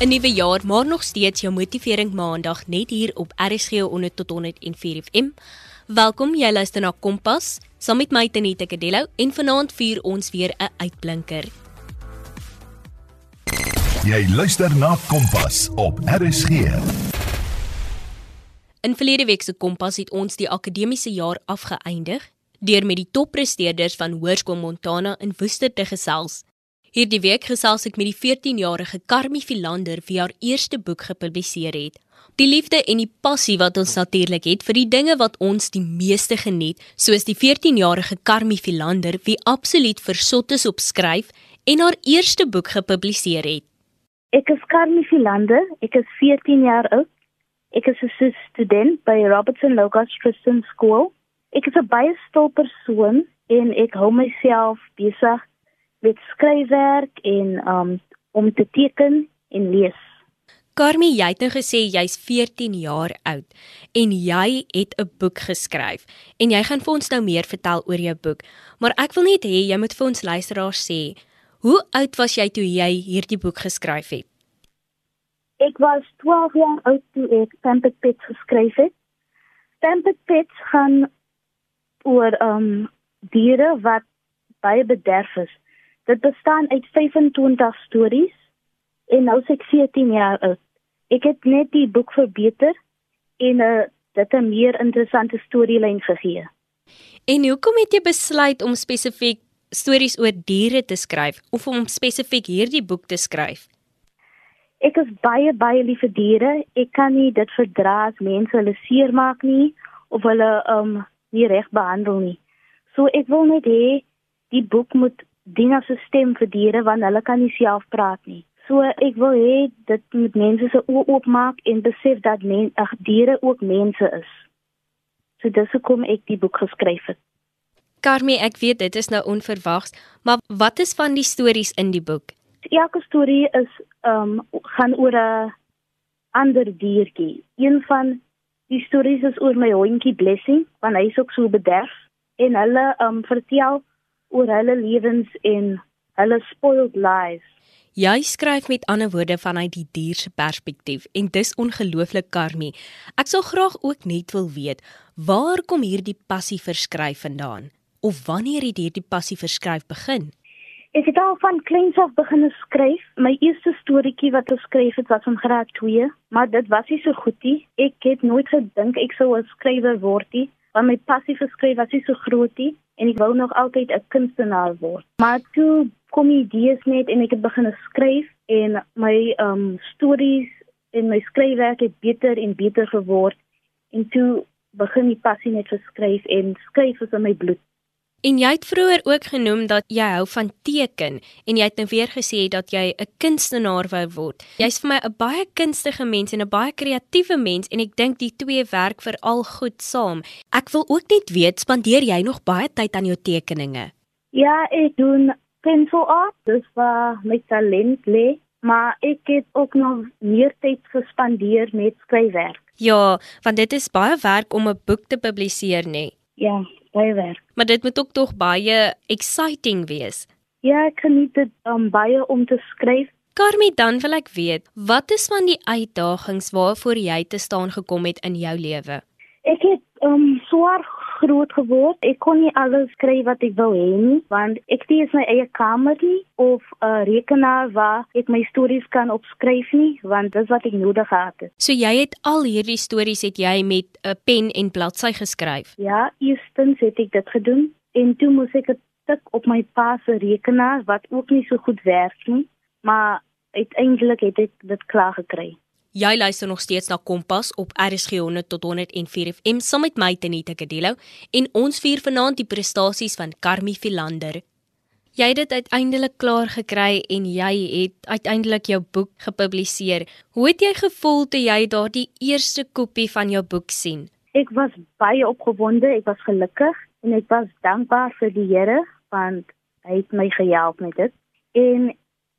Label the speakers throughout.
Speaker 1: 'n Nuwe jaar, maar nog steeds jou motivering maandag net hier op RSG 100 tot 104 FM. Welkom, jy luister na Kompas saam met my Tenita Kadello en vanaand vier ons weer 'n uitblinker.
Speaker 2: Jy luister na Kompas op RSG.
Speaker 1: In verlede week se Kompas het ons die akademiese jaar afgeëindig deur met die toppresteerders van Hoërskool Montana in Woester te gesels. Hierdie week gesels ek met die 14-jarige Karmi Philander wie haar eerste boek gepubliseer het. Die liefde en die passie wat ons natuurlik het vir die dinge wat ons die meeste geniet, soos die 14-jarige Karmi Philander wie absoluut versot is op skryf en haar eerste boek gepubliseer het.
Speaker 3: Ek is Karmi Philander, ek is 14 jaar oud. Ek is 'n student by Robertson Logos Christian School. Ek is 'n baie stil persoon en ek hou myself besig met skryfwerk en um om te teken en lees.
Speaker 1: Carmi, jy het nou gesê jy's 14 jaar oud en jy het 'n boek geskryf en jy gaan vir ons nou meer vertel oor jou boek. Maar ek wil net hê jy moet vir ons luisteraars sê, hoe oud was jy toe jy hierdie boek geskryf het?
Speaker 3: Ek was 12 jaar oud toe ek Temple Pits geskryf het. Temple Pits gaan oor um diere wat baie bederf is. Dit bestaan uit 25 stories en nou sê ek 14 jaar oud. Ek het net die boek verbeter en uh, dit 'n meer interessante storielyn gegee.
Speaker 1: En hoekom het jy besluit om spesifiek stories oor diere te skryf of om spesifiek hierdie boek te skryf?
Speaker 3: Ek is baie baie lief vir diere. Ek kan nie dit verdra as mense hulle seermaak nie of hulle um nie reg behandel nie. So ek wil net hê die boek moet dien as 'n stem vir diere want hulle kan nie self praat nie. So ek wil hê dit moet mense se oë oopmaak en besef dat men ag diere ook mense is. So dis hoekom ek die boek geskryf het.
Speaker 1: Carmi, ek weet dit is nou onverwags, maar wat is van die stories in die boek?
Speaker 3: Elke storie is ehm um, gaan oor 'n ander diertjie. Een van die stories is oor my hondjie Blessing, want hy is ook so bederf en hulle ehm um, vertel oor hulle lewens en hulle spoiled lives.
Speaker 1: Jy skryf met ander woorde vanuit die dier se perspektief en dis ongelooflik karmie. Ek sou graag ook net wil weet, waar kom hierdie passie vir skryf vandaan? Of wanneer het hierdie passie vir skryf begin?
Speaker 3: Ek het al van kleins af begin skryf. My eerste storieetjie wat ek geskryf het was in graad 2, maar dit was nie so goed nie. Ek het nooit gedink ek sou 'n skrywer word nie, want my passie vir skryf was nie so groot nie en ek wou nog altyd 'n kunstenaar word. Maar toe kom die idees net en ek het begin skryf en my um stories en my skryfwerk het beter en beter geword en toe begin die passie net vir skryf en skryf is in my bloed.
Speaker 1: En jy het vroeër ook genoem dat jy hou van teken en jy het nou weer gesê dat jy 'n kunstenaar wou word. Jy's vir my 'n baie kunstige mens en 'n baie kreatiewe mens en ek dink die twee werk veral goed saam. Ek wil ook net weet, spandeer jy nog baie tyd aan jou tekeninge?
Speaker 3: Ja, ek doen pencil art, dis waar my talent lê, maar ek het ook nog meer tyd gespandeer met skryfwerk.
Speaker 1: Ja, want dit is baie werk om 'n boek te publiseer, nê? Nee.
Speaker 3: Ja, baie werk.
Speaker 1: Maar dit moet ook tog baie exciting wees.
Speaker 3: Ja, ek geniet dit um, baie om te skryf.
Speaker 1: Carmi, dan wil ek weet, wat is van die uitdagings waarvoor jy te staan gekom het in jou lewe?
Speaker 3: Ek het um swaar groot geword. Ek kon nie alles skryf wat ek wou hê nie, want ek het nie my eie kamer nie of 'n uh, rekenaar waar ek my stories kan opskryf nie, want dis wat ek nodig gehad het.
Speaker 1: So jy het al hierdie stories het jy met 'n pen en bladsy geskryf?
Speaker 3: Ja, eerstens het ek dit gedoen en toe moes ek dit tik op my pa se rekenaar wat ook nie so goed werk nie, maar uiteindelik het ek dit klaar gekry.
Speaker 1: Jy luister nog steeds na Kompas op RSG 100 tot 104 FM saam met my Tenita Kadelo en ons vier vanaand die prestasies van Carmi Philander. Jy het dit uiteindelik klaar gekry en jy het uiteindelik jou boek gepubliseer. Hoe het jy gevoel toe jy daardie eerste kopie van jou boek sien?
Speaker 3: Ek was baie opgewonde, ek was gelukkig en ek was dankbaar vir die Here want hy het my gehelp met dit. En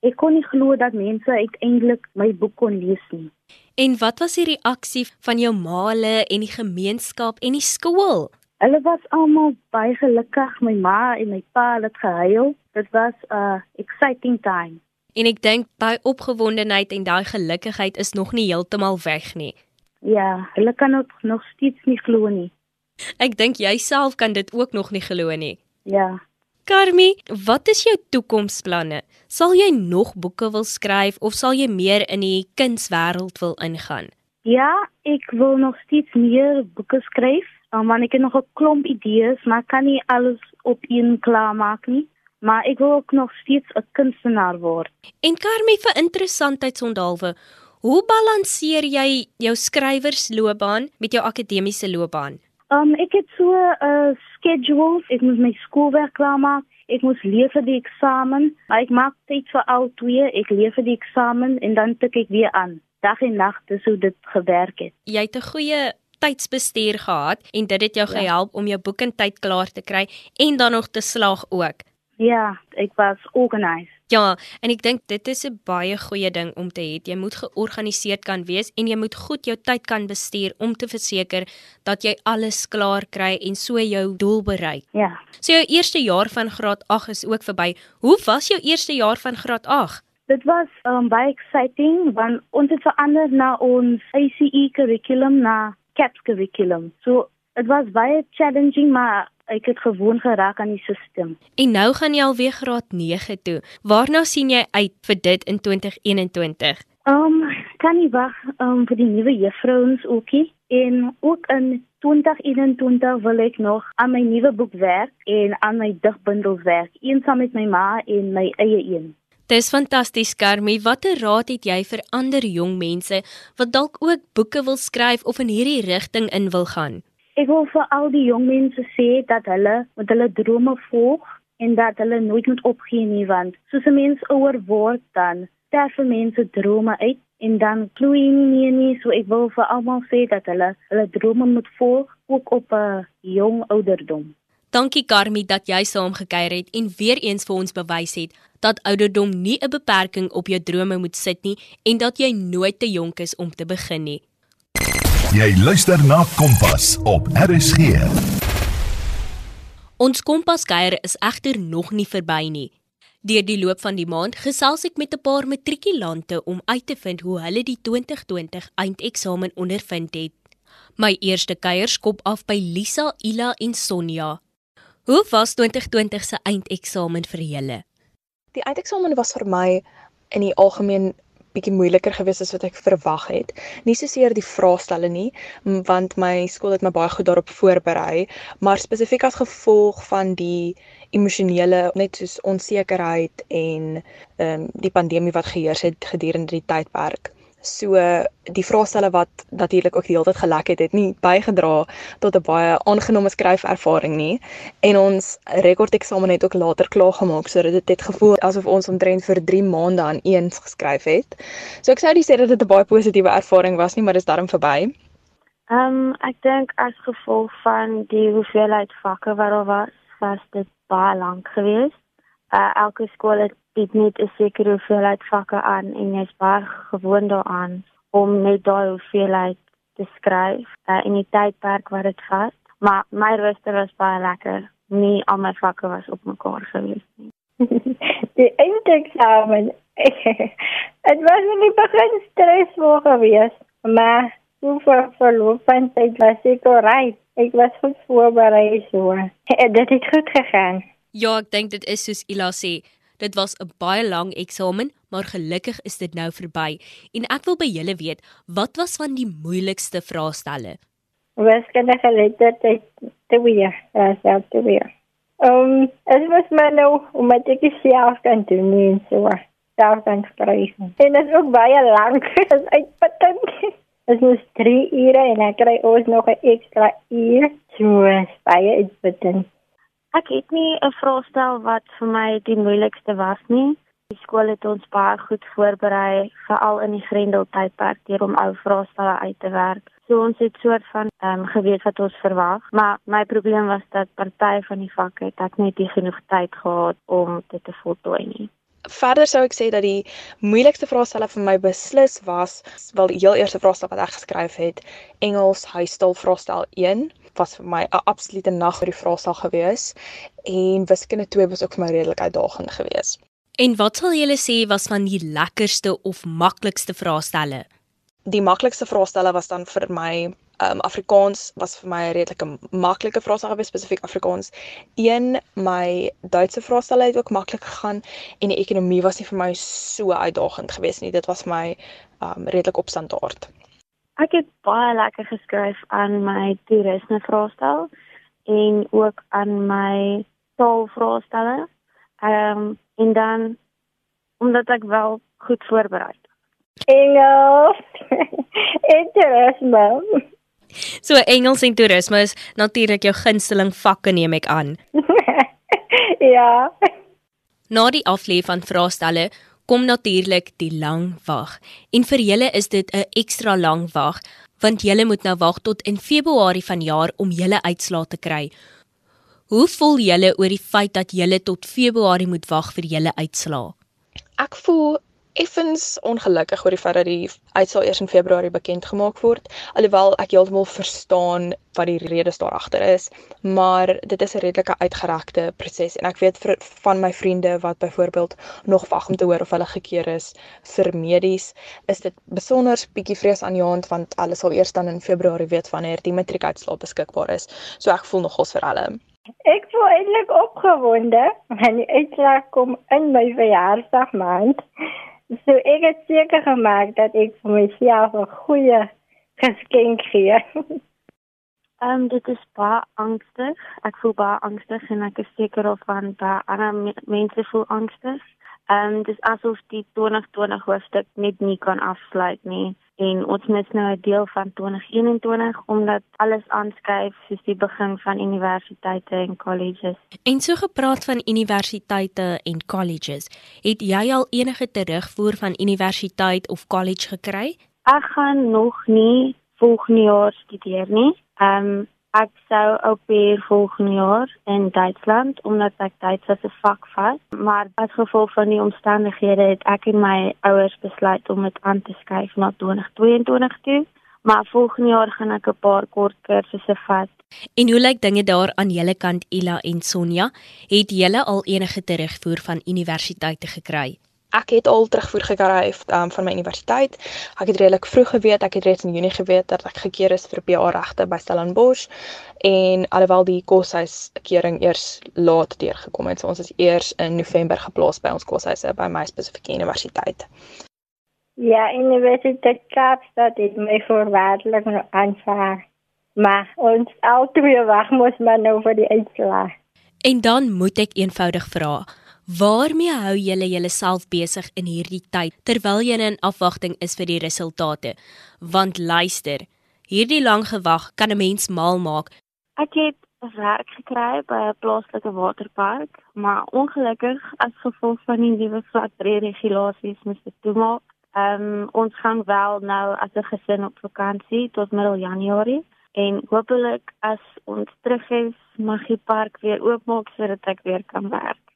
Speaker 3: ek kon nie glo dat mense uiteindelik my boek kon lees nie.
Speaker 1: En wat was die reaksie van jou maale en die gemeenskap en die skool?
Speaker 3: Hulle was almal baie gelukkig. My ma en my pa het gehuil. Dit was 'n uh, exciting time.
Speaker 1: En ek dink daai opgewondenheid en daai gelukigheid is nog nie heeltemal weg nie.
Speaker 3: Ja, hulle kan ook nog steeds nie glo nie.
Speaker 1: Ek dink jy self kan dit ook nog nie glo nie.
Speaker 3: Ja.
Speaker 1: Karmi, wat is jou toekomsplanne? Sal jy nog boeke wil skryf of sal jy meer in die kunswêreld wil ingaan?
Speaker 3: Ja, ek wil nog steeds meer boeke skryf. Um, want ek het nog 'n klomp idees, maar kan nie alles op een klaar maak nie. Maar ek wil ook nog steeds 'n kunstenaar word.
Speaker 1: En Karmi vir interessantheidsondalwe, hoe balanseer jy jou skrywersloopbaan met jou akademiese loopbaan?
Speaker 3: Um ek het so 'n uh, schedule, ek moet my skoolwerk klaarmaak. Ek moet leer vir die eksamen, maar ek maak tyd vir al twee. Ek leer vir die eksamen en dan tik ek weer aan. Dag en nag, dis hoe dit gewerk het.
Speaker 1: Jy het 'n goeie tydsbestuur gehad en dit het jou ja. gehelp om jou boek in tyd klaar te kry en dan nog te slaag ook.
Speaker 3: Ja, ek was organized.
Speaker 1: Ja, en ek dink dit is 'n baie goeie ding om te hê. Jy moet georganiseerd kan wees en jy moet goed jou tyd kan bestuur om te verseker dat jy alles klaar kry en so jou doel bereik.
Speaker 3: Ja.
Speaker 1: So jou eerste jaar van graad 8 is ook verby. Hoe was jou eerste jaar van graad 8?
Speaker 3: Dit was um, baie exciting want ons het verander na ons ACE curriculum na CAPS curriculum. So dit was baie challenging maar ek het gewoon geraak aan die stelsel.
Speaker 1: En nou gaan jy alweer graad 9 toe. Waarna sien jy uit vir dit in 2021?
Speaker 3: Um kan nie wag um vir die nuwe juffrouens ookie en ook in 2021 wil ek nog aan my nuwe boek werk en aan my digbundels werk, eensaam met my ma en my eie een.
Speaker 1: Dis fantasties Karmie. Watter raad het jy vir ander jong mense wat dalk ook boeke wil skryf of in hierdie rigting in wil gaan?
Speaker 3: Ek wil vir al die jong mense sê dat hulle met hulle drome volg en dat hulle nooit moet opgee nie want soos 'n mens ouer word dan sterf mense drome uit en dan gloei nie meer nie so ek wil vir almal sê dat hulle hulle drome moet volg ook op 'n jong ouderdom.
Speaker 1: Dankie Karmie dat jy saamgekyer het en weer eens vir ons bewys het dat ouderdom nie 'n beperking op jou drome moet sit nie en dat jy nooit te jonk is om te begin nie.
Speaker 2: Jy luister na Kompas op RSG.
Speaker 1: Ons Kompaskuier is egter nog nie verby nie. Deur die loop van die maand gesels ek met 'n paar matrikulante om uit te vind hoe hulle die 2020 eindeksamen ondervind het. My eerste kuier skop af by Lisa, Ila en Sonja. Hoe was 2020 se eindeksamen vir julle?
Speaker 4: Die eindeksamen was vir my in die algemeen bietjie moeiliker geweest as wat ek verwag het. Nie soseer die vraestelle nie, want my skool het my baie goed daarop voorberei, maar spesifiek as gevolg van die emosionele net soos onsekerheid en ehm um, die pandemie wat geheers het gedurende die tydperk. So die vraestelle wat natuurlik ook die hele tyd gelek het, het nie bygedra tot 'n baie aangename skryfervaring nie. En ons rekordeksamen het ook later klaar gemaak sodat dit het gevoel asof ons omtrent vir 3 maande aan eens geskryf het. So ek sou sê dat dit 'n baie positiewe ervaring was nie, maar dit is darm verby.
Speaker 5: Ehm um, ek dink as gevolg van die hoeveelheid vakke wat daar was, was dit baie lank geweest. Uh, elke skool het bied net 'n sekere hoeveelheid vakke aan en jy's baie gewoond daaraan om net daai hoeveelheid te skryf uh, in die tydperk wat dit vat. Maar my rooster was baie lekker. Nie al my vakke was op mekaar gewees nie.
Speaker 6: die eindeksamen. Dit was in die begin stresvol geweest, maar hoe ver verloop van tyd was ek reg. Ek was goed voorberei so. Dit het goed gegaan.
Speaker 1: Ja, ek dink dit is soos Ila sê, Dit was 'n baie lang eksamen, maar gelukkig is dit nou verby. En ek wil by julle weet, wat was van die moeilikste vraestelle?
Speaker 6: Wiskundige lettertyd 2, ja, self 2. Ehm, es was my nou om my te self kan doen nie so. Self kan skryf. En dit is ook baie lank. Is uitputtend. Dit is 3 ure en ek kry ons nog 'n ekstra uur. So, baie uitputtend.
Speaker 5: Ek het nie 'n vraestel wat vir my die moeilikste was nie. Die skool het ons baie goed voorberei, veral in die Grendeltydperk deur om ou vraestelle uit te werk. So ons het soort van ehm um, geweet wat ons verwag, maar my probleem was dat party van die vakke het ek net nie genoeg tyd gehad om dit te voltooi nie.
Speaker 4: Verder sou ek sê dat die moeilikste vraestelle vir my beslis was, wel die heel eerste vraestel wat ek geskryf het, Engels huistaal vraestel 1 was vir my 'n absolute nag vir die vraestel gewees en wiskunde 2 was ook vir my redelik uitdagend geweest.
Speaker 1: En wat sal julle sê was van die lekkerste of maklikste vraestelle?
Speaker 4: Die maklikste vraestelle was dan vir my um, Afrikaans was vir my 'n redelike maklike vraestel gewees spesifiek Afrikaans. Een my Duitse vraestel het ook maklik gegaan en die ekonomie was nie vir my so uitdagend gewees nie. Dit was my um, redelik op standaard.
Speaker 5: Ek het baie lekker geskryf aan my toerisme vraestel en ook aan my taalvraestelle. Ehm um, en dan omdat ek wel goed voorberei.
Speaker 6: Engels. Interessant.
Speaker 1: So Engels en toerisme is natuurlik jou gunsteling vakke neem ek aan.
Speaker 6: ja.
Speaker 1: Na die aflê van vraestelle kom natuurlik die lang wag. En vir julle is dit 'n ekstra lang wag want julle moet nou wag tot in Februarie vanjaar om julle uitslae te kry. Hoe voel julle oor die feit dat julle tot Februarie moet wag vir julle uitslae?
Speaker 4: Ek voel effens ongelukkig oor die feit dat die uitslae eers in Februarie bekend gemaak word, alhoewel ek heeltemal verstaan wat die redes daar agter is, maar dit is 'n redelike uitgerekte proses en ek weet vir, van my vriende wat byvoorbeeld nog wag om te hoor of hulle gekeer is vir medies, is dit besonder bietjie vreesaanjaend want hulle sal eers dan in Februarie weet wanneer die matriekuitslae beskikbaar is. So ek voel nogals vir hulle.
Speaker 6: Ek voel eintlik opgewonde want die uitslag kom in my verjaarsdag maand. So ek het seker gemaak dat ek vir myself 'n goeie geskenk gee.
Speaker 5: Ehm um, dit is baie angstig. Ek voel baie angstig en ek is seker of van baie ander mense voel angstig. Ehm um, dis asof die 2020 hoofstuk net nie kan afsluit nie en ons mis nou 'n deel van 2021 omdat alles aanskuif soos die begin van universiteite en colleges.
Speaker 1: En so gepraat van universiteite en colleges, het jy al enige terugvoer van universiteit of college gekry?
Speaker 5: Ek gaan nog nie volgende jaar studeer nie. Ehm um, Ek sou op hier volgende jaar in Duitsland omdat ek Duits as 'n vak vat, maar as gevolg van die omstandighede het ek en my ouers besluit om dit aan te skuif na 2022 toe. Maar volgende jaar gaan ek 'n paar kort kursusse vat.
Speaker 1: En hoe lyk dinge daar aan julle kant Ila en Sonja? Het julle al enige terugvoer van universiteite gekry?
Speaker 4: Ek het al terugvoer gekry um, van my universiteit. Ek het redelik vroeg geweet, ek het reeds in Junie geweet dat ek gekeer is vir PA regte by Stellenbosch en alhoewel die koshuis kering eers laat deurgekom het. So ons is eers in November geplaas by ons koshuise by my spesifieke universiteit.
Speaker 6: Ja, Universiteit Kaapstad het my voorwaardelik nou aanvaar. Maar ons altyd wag moet maar nou vir die uitslag.
Speaker 1: En dan moet ek eenvoudig vra, Waarmee hou julle julleself besig in hierdie tyd terwyl jy in afwagting is vir die resultate? Want luister, hierdie lang gewag kan 'n mens mal maak.
Speaker 5: Ek het werk gekry by 'n plaaslike waterpark, maar ongelukkig as gevolg van die nuwe flatree regulasies moes dit toemaak. Ehm um, ons gaan wel nou as 'n gesin op vakansie tot middel Januarie en hopelik as ons terug is, mag die park weer oopmaak sodat ek weer kan werk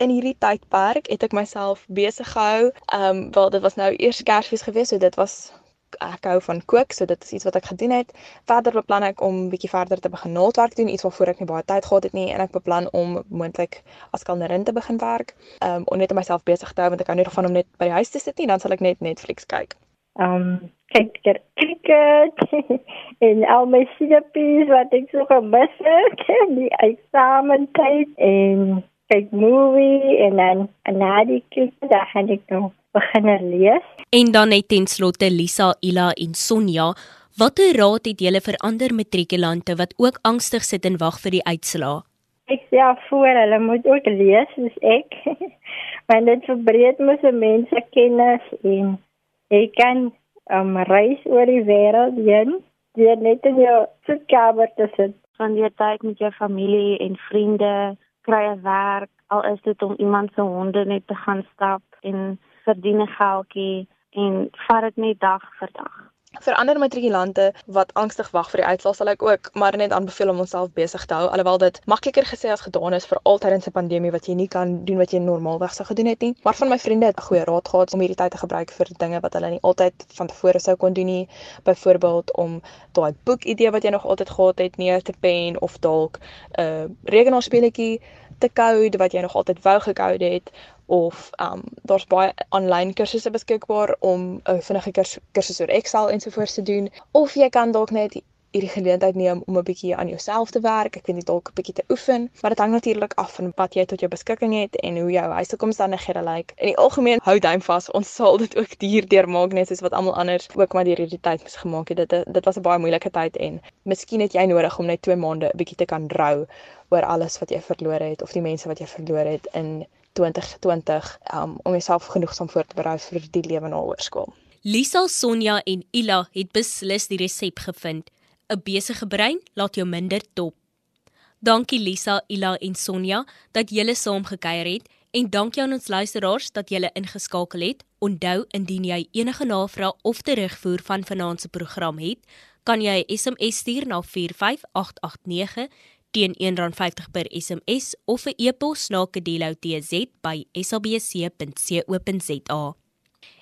Speaker 4: in hierdie tydperk het ek myself besig gehou. Ehm um, wel dit was nou eers Kersfees gewees, so dit was ek hou van kook, so dit is iets wat ek gedoen het. Verder beplan ek om bietjie verder te begin naaldwerk doen, iets waarvoor ek nie baie tyd gehad het nie en ek beplan om moontlik as kelnerin te begin werk. Ehm um, om net om myself besig te hou want ek hou nie van om net by die huis te sit nie, dan sal ek net Netflix kyk.
Speaker 6: Ehm um, kyk kyk kyk en al my seepies wat ek so gemis het, die eksamentyd en kyk movie en dan na die kyk dan gaan ek nou begin lees.
Speaker 1: En dan net ten slotte Lisa, Ila en Sonja, watter raad het julle vir ander matrikulante wat ook angstig sit en wag vir die uitslae?
Speaker 6: Ek sê voor hulle moet ook lees soos ek. Want dit verbreed mos mense kennis en jy kan um, reis oor die wêreld heen. Jy net in jou sitkamer te sit
Speaker 5: van die tyd met jou familie en vriende kry 'n werk al is dit om iemand se honde net te gaan stap en verdien 'n geldjie en vat dit net dag vir dag.
Speaker 4: Vir ander matrikulante wat angstig wag vir die uitslae sal ek ook maar net aanbeveel om onsself besig te hou alhoewel dit makliker gesê as gedaan is vir altyd in 'n pandemie wat jy nie kan doen wat jy normaalweg sou gedoen het nie. Maar van my vriende het 'n goeie raad gehad om hierdie tyd te gebruik vir dinge wat hulle nie altyd van tevore sou kon doen nie. Byvoorbeeld om daai boekidee wat jy nog altyd gehad het neer te pen of dalk 'n uh, rekenaarspeletjie te code wat jy nog altyd wou gekode het of um daar's baie aanlyn kursusse beskikbaar om 'n vinnige kursus oor Excel ensovoorts te doen of jy kan dalk net hierdie geleentheid neem om 'n bietjie aan jouself te werk. Ek weet nie dalk 'n bietjie te oefen, maar dit hang natuurlik af van wat jy tot jou beskikking het en hoe jou huisomstandighede lyk. In die algemeen hou duim vas, ons sal dit ook duur maak net soos wat almal anders ook maar deur hierdie tyd moes gemaak het. Dit dit was 'n baie moeilike tyd en miskien het jy nodig om net 2 maande 'n bietjie te kan rou oor alles wat jy verloor het of die mense wat jy verloor het in 2020 um, om jouself genoegsaam voor te berei vir die lewe na hoërskool.
Speaker 1: Lisa, Sonja en Ila het beslis die resep gevind 'n besige brein laat jou minder top. Dankie Lisa, Ila en Sonja dat julle saam gekuier het en dankie aan ons luisteraars dat julle ingeskakel het. Onthou indien jy enige navrae of terugvoer van vanaand se program het, kan jy 'n SMS stuur na 45889 teen R1.50 per SMS of 'n e-pos na kedeloutz@sabc.co.za.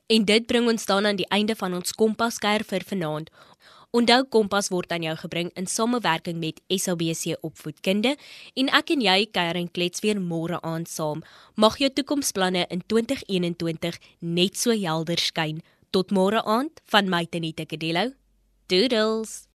Speaker 1: En dit bring ons dan aan die einde van ons kompaskuier vir vanaand. Onthou Kompas word aan jou gebring in samewerking met SABC Opvoedkunde en ek en jy kuier en klets weer môre aand saam. Mag jou toekomsplanne in 2021 net so helder skyn. Tot môre aand van my Tenita Kadello. Doodles.